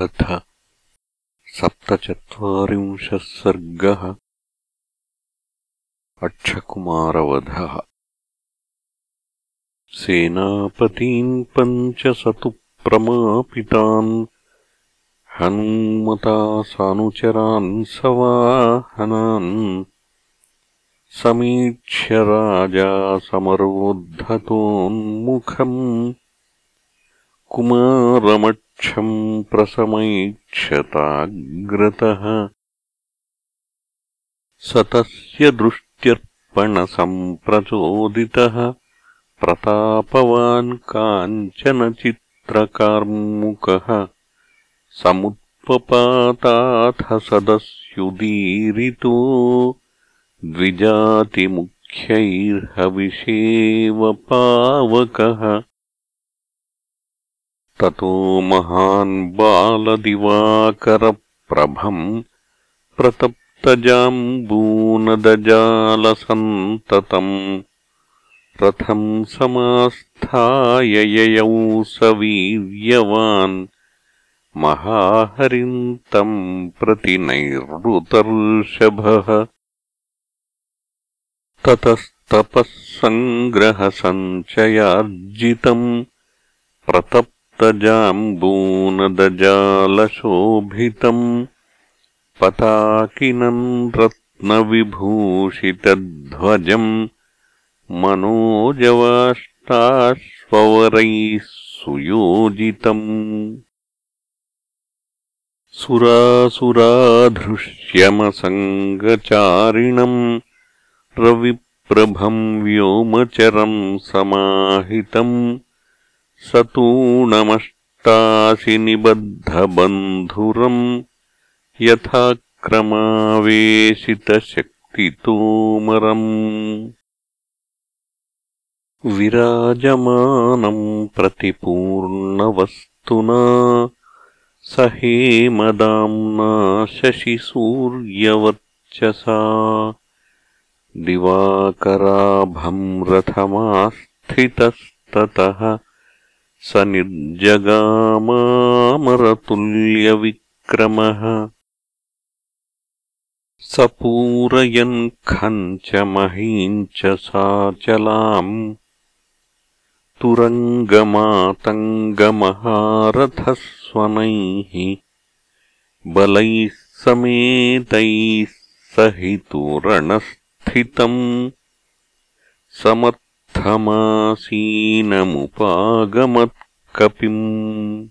अथ सप्तचत्वारिंशः सर्गः अक्षकुमारवधः। सेनापतीन् पञ्चसतु प्रमापितान् हनूमता सानुचरान् सवाहनान् समीक्ष्य राजा समरोद्धतोन्मुखम् कुमारमक्षम् प्रसमैक्षताग्रतः स तस्य दृष्ट्यर्पणसम्प्रचोदितः। प्रतापवान् काञ्चनचित्रकार्मुकः। समुत्पपाताथ सदस्युदीरितो। द्विजातिमुख्यैर्हविषेवपावकः ततो महान् बालदिवाकरप्रभम् प्रतप्तजाम्बूनदजालसन्ततम् रथम् समास्थाय ययौ स वीर्यवान् महाहरिम् तम् प्रति नैरृतर्षभः ततस्तपः सङ्ग्रहसञ्चयार्जितम् प्रतप् जाम्बूनदजालशोभितम् पताकिनम् रत्नविभूषितध्वजम् मनोजवाष्टाश्वरैः सुयोजितम् सुरासुराधृष्यमसङ्गचारिणम् रविप्रभम् व्योमचरम् समाहितम् सतूणमष्टासि निबद्धबन्धुरम् यथाक्रमावेशितशक्तितोमरम् विराजमानम् प्रतिपूर्णवस्तुना स हेमदाम्ना शशिसूर्यवर्चसा दिवाकराभम् रथमास्थितस्ततः स निर्जगामामरतुल्यविक्रमः स पूरयन् खम् च महीम् च साचलाम् तुरङ्गमातङ्गमहारथस्वनैः बलैः समेतैः सहितोरणस्थितम् समत् थमासीनमुपागमत्कपिम्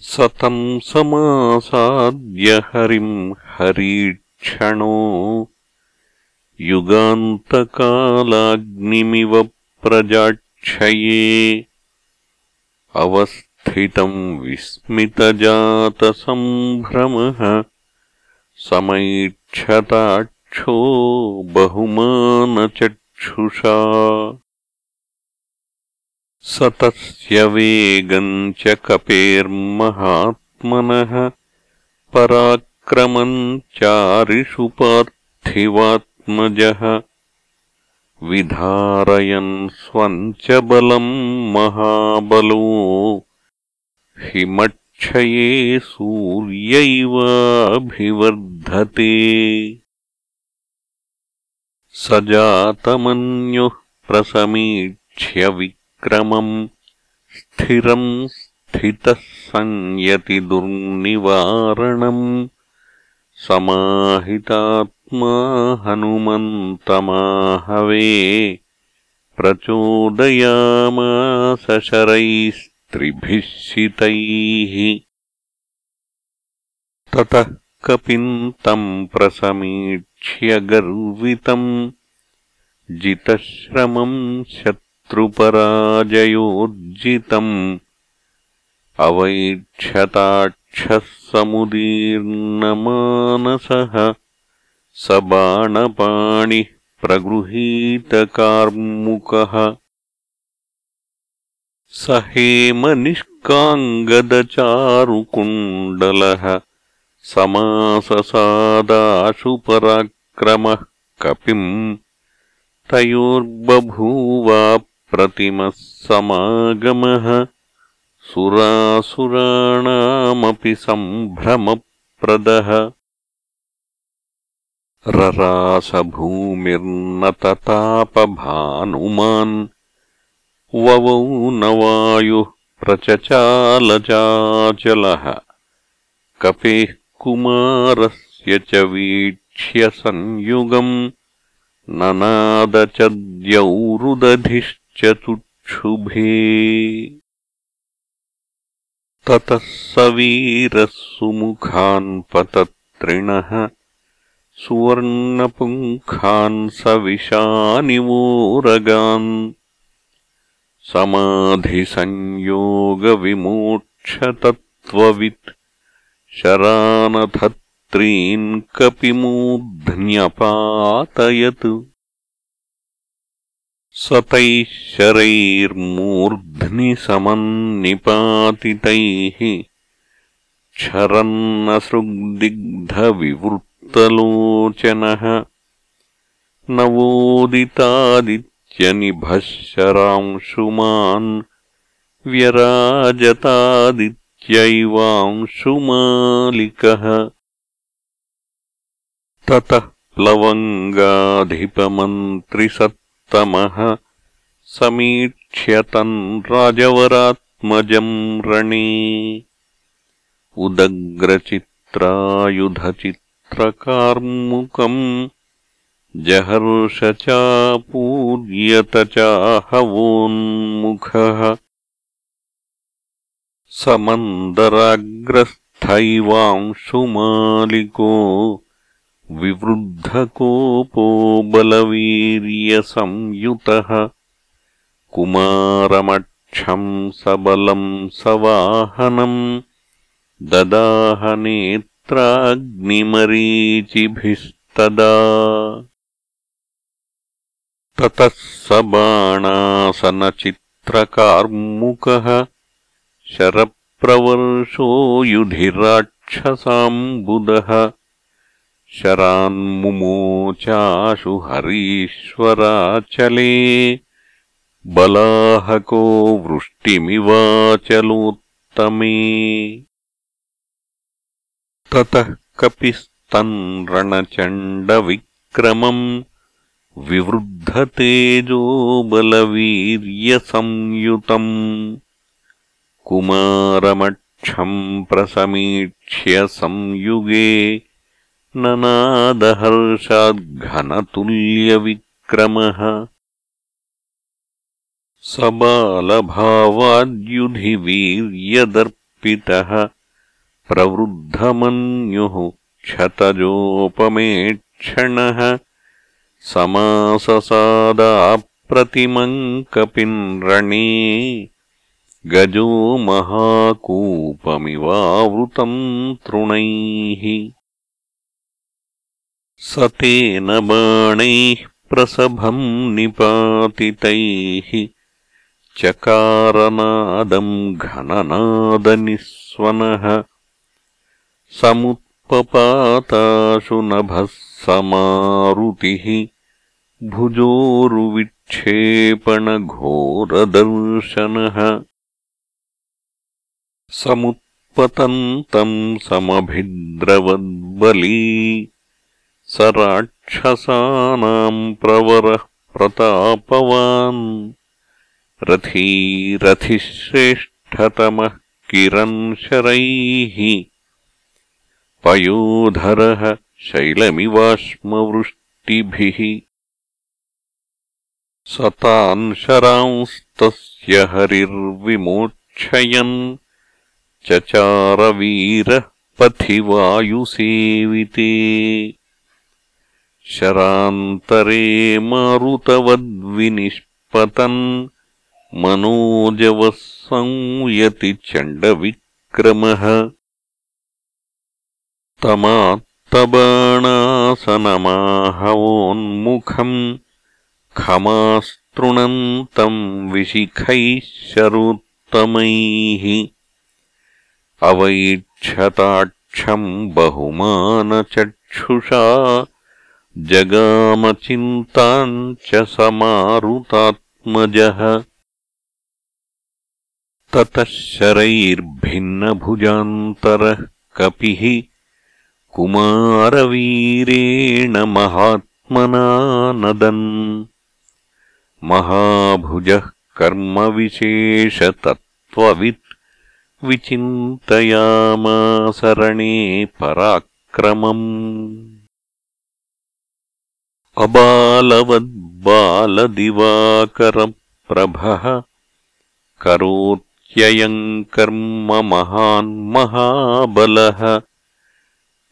सतम् समासाद्य हरिम् हरीक्षणो। युगान्तकालाग्निमिव प्रजाक्षये। अवस्थितम् विस्मितजातसम्भ्रमः समैक्षताक्षो बहुमानचट् स तस्य वेगम् च कपेर्महात्मनः। पराक्रमम् चारिषु पार्थिवात्मजः। विधारयन् स्वम् च बलम् महाबलो। हिमक्षये सूर्यैवाभिवर्धते स जातमन्युः प्रसमीक्ष्य विक्रमम् स्थिरम् स्थितः संयति दुर्निवारणम् समाहितात्मा हनुमन्तमाहवे प्रचोदयामासशरैस्त्रिभिः ततः कपिम् तम् प्रसमीक्ष्य गर्वितम् जितश्रमम् शत्रुपराजयोज्जितम् अवैक्षताक्षः समुदीर्णमानसः स बाणपाणिः प्रगृहीतकार्मुकः स हेमनिष्काङ्गदचारुकुण्डलः समाससादाशुपराक्रमः कपिम् तयोर्बभूवाप्रतिमः समागमः सुरासुराणामपि सम्भ्रमप्रदः। ररासभूमिर्नततापभानुमान् ववौ न वायुः प्रचचालचाचलः कपेः कुमारस्य च वीक्ष्य संयुगम् ननादचद्यौरुदधिश्च तुक्षुभे ततः स वीरः सुमुखान्पतत्रिणः सुवर्णपुङ्खान् सविशानिवोरगान् समाधिसंयोगविमोक्षतत्त्ववित् शरानथत्रीन् कपिमूर्ध्न्यपातयत्। स तैः शरैर्मूर्ध्नि समन्निपातितैः। क्षरन्नसृग्दिग्धविवृत् लोचनः नवोदितादित्यनिभः शरांशुमान् व्यराजतादित्यैवांशुमालिकः ततः प्लवङ्गाधिपमन्त्रिसत्तमः समीक्ष्यतन् राजवरात्मजम् रणे। उदग्रचित्रायुधचित् कार्मुकम् जहर्ष चापूर्यत चाहवोन्मुखः समन्दराग्रस्थैवांशुमालिको विवृद्धकोपो बलवीर्यसंयुतः कुमारमक्षम् सबलम् सवाहनम् ददाहनेत् ्निमरीचिभिस्तदा ततः स बाणासनचित्रकार्मुकः शरप्रवर्षो युधिराक्षसाम्बुदः शरान्मुमोचाशु हरीश्वराचले। बलाहको वृष्टिमिवाचलोत्तमे। ततः कपिस्तन् रणचण्डविक्रमम् विवृद्धतेजोबलवीर्यसंयुतम् कुमारमक्षम् प्रसमीक्ष्य संयुगे ननादहर्षाद्घनतुल्यविक्रमः। स बालभावाद्युधिवीर्यदर्पितः प्रवृद्धमन्युः क्षतजोपमेक्षणः समाससादाप्रतिमम् कपिन्रणे गजो महाकूपमिवावृतम् तृणैः। स तेन बाणैः प्रसभम् निपातितैः। चकारनादम् घननादनिःस्वनः। समुत्पपाताशु नभः समारुतिः। भुजोरुविक्षेपणघोरदर्शनः समुत्पतन्तम् समभिद्रवद्बली स राक्षसानाम् प्रवरः प्रतापवान् रथीरथिश्रेष्ठतमः किरन्शरैः पयोधरः शैलमिवाश्मवृष्टिभिः सतान् शरांस्तस्य हरिर्विमोक्षयन् चचारवीरः पथि वायुसेविते शरान्तरे मारुतवद्विनिष्पतन् मनोजवः संयति चण्डविक्रमः। तमात्तबाणासनमाहवोन्मुखम् खमास्तृणन्तम् विशिखैः शरोत्तमैः अवैक्षताक्षम् बहुमानचक्षुषा जगामचिन्ताम् च समारुतात्मजः। ततः शरैर्भिन्नभुजान्तरः कपिः कुमारवीरेण महात्मना नदन्। महाभुजः कर्मविशेषतत्त्ववित् विचिन्तयामासरणे पराक्रमम्। अबालवद्बालदिवाकरप्रभः करोत्ययम् कर्म महान् महाबलः।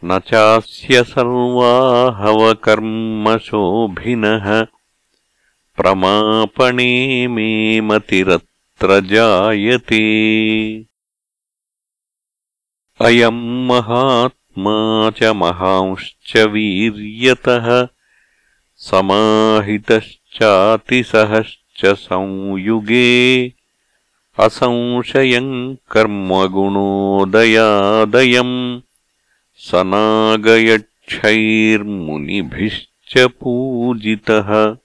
न चास्य सर्वाहवकर्मशोभिनः। प्रमापणे मे मतिरत्र जायते अयम् महात्मा च महांश्च वीर्यतः समाहितश्चातिसहश्च संयुगे असंशयम् कर्मगुणोदयादयम् सनागयक्षैर्मुनिभिश्च पूजितः।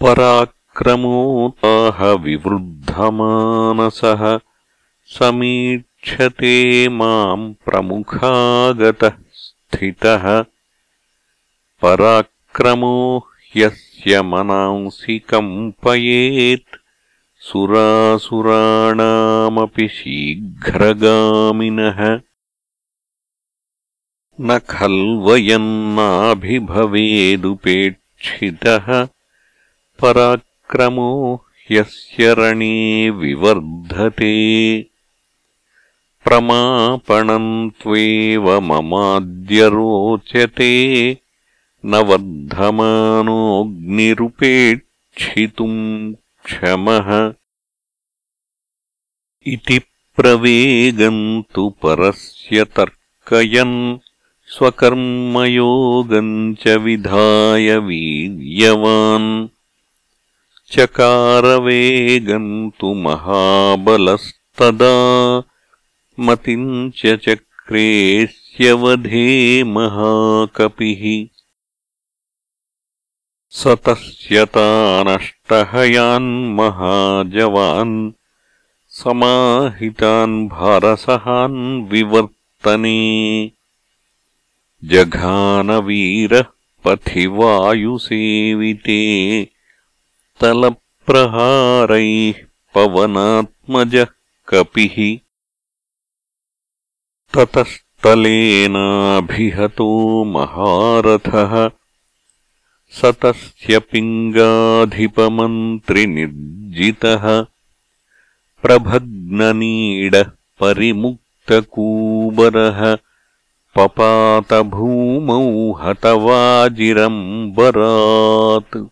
पराक्रमोताह विवृद्धमानसः समीक्षते माम् प्रमुखागतः स्थितः पराक्रमो ह्यस्य मनांसि कम्पयेत्। सुरासुराणामपि शीघ्रगामिनः। न खल्वयन्नाभिभवेदुपेक्षितः। पराक्रमो ह्यस्य रणे विवर्धते प्रमापणम् त्वेव ममाद्य रोचते न वर्धमानोऽग्निरुपेक्षितुम् क्षमः। इति प्रवेगम् तु परस्य तर्कयन् स्वकर्मयोगम् च विधाय वीर्यवान्। चकारवेगम् तु महाबलस्तदा मतिम् च चक्रेऽस्यवधे महाकपिः। स तस्यतानष्टहयान्महाजवान् समाहितान् भारसहान् विवर्तने। जघानवीरः पथि वायुसेविते तलप्रहारैः पवनात्मजः कपिः ततस्तलेनाभिहतो महारथः। स तस्य पिङ्गाधिपमन्त्रिनिर्जितः। प्रभग्ननीडः परिमुक्तकूबरः। पपातभूमौ हतवाजिरम्बरात्।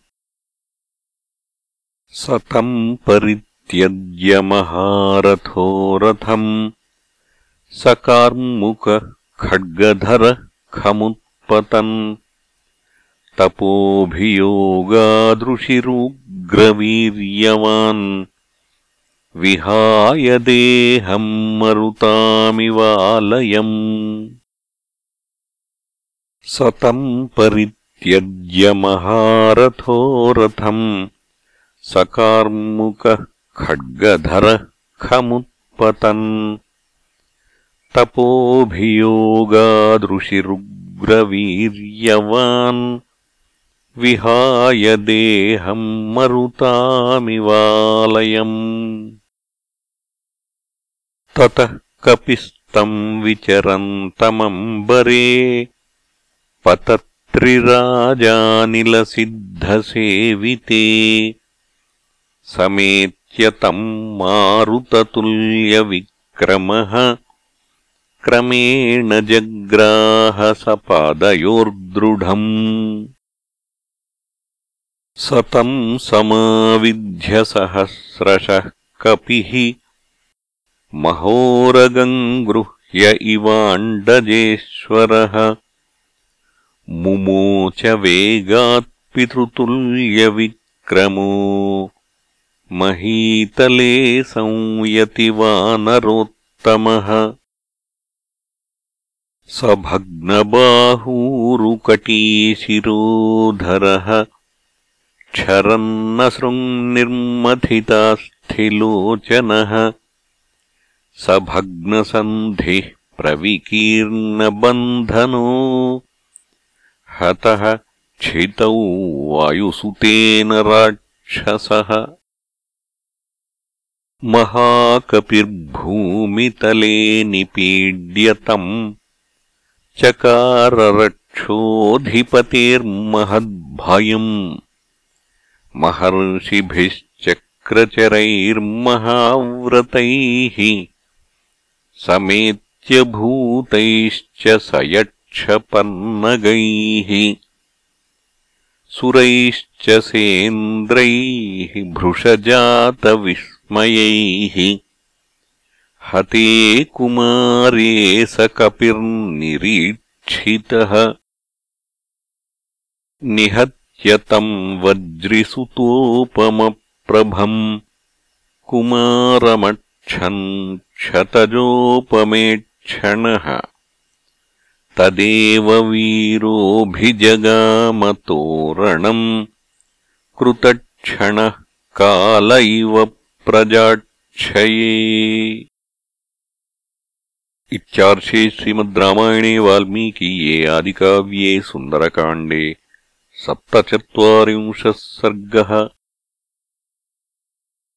स तम् परित्यज्य महारथो रथम् खड्गधरः खमुत्पतन् तपोभियोगादृशिरुग्रवीर्यवान् विहाय देहम् मरुतामिवालयम् स तम् परित्यज्य महारथो रथम् सकार्मुकः खड्गधरः खमुत्पतन् तपोभियोगादृशिरुग्रवीर्यवान् विहाय देहम् मरुतामिवालयम्। ततः कपिस्तम् विचरन्तमम्बरे पतत्रिराजानिलसिद्धसेविते। समेत्य तम् मारुततुल्यविक्रमः क्रमेण जग्राहसपादयोर्दृढम्। स तम् समाविध्यसहस्रशः कपिः। महोरगम् गृह्य इवाण्डजेश्वरः। मुमोच वेगात्पितृतुल्यविक्रमो महीतले संयति स भग्नबाहूरुकटीशिरोधरः क्षरन्नसृङ्निर्मथितास्ते पार्थिलोचनः स भग्नसन्धिः प्रविकीर्णबन्धनो हतः क्षितौ वायुसुतेन राक्षसः। महाकपिर्भूमितले निपीड्यतम् चकाररक्षोऽधिपतेर्महद्भयम्। महर्षिभिश्चक्रचरैर्महाव्रतैः समेत्यभूतैश्च स यक्षपन्नगैः सुरैश्च सेन्द्रैः भृशजातविस्मयैः हते कुमारे स कपिर्निरीक्षितः। निहत्यतम् वज्रिसुतोपमप्रभम्। कुमारमक्षन् क्षतजोपमेक्षणः तदेव वीरोऽभिजगामतोरणम्। कृतक्षणः काल इव प्रजाक्षये इत्यार्षे श्रीमद्रामायणे वाल्मीकीये आदिकाव्ये सुन्दरकाण्डे सप्तचत्वारिंशः सर्गः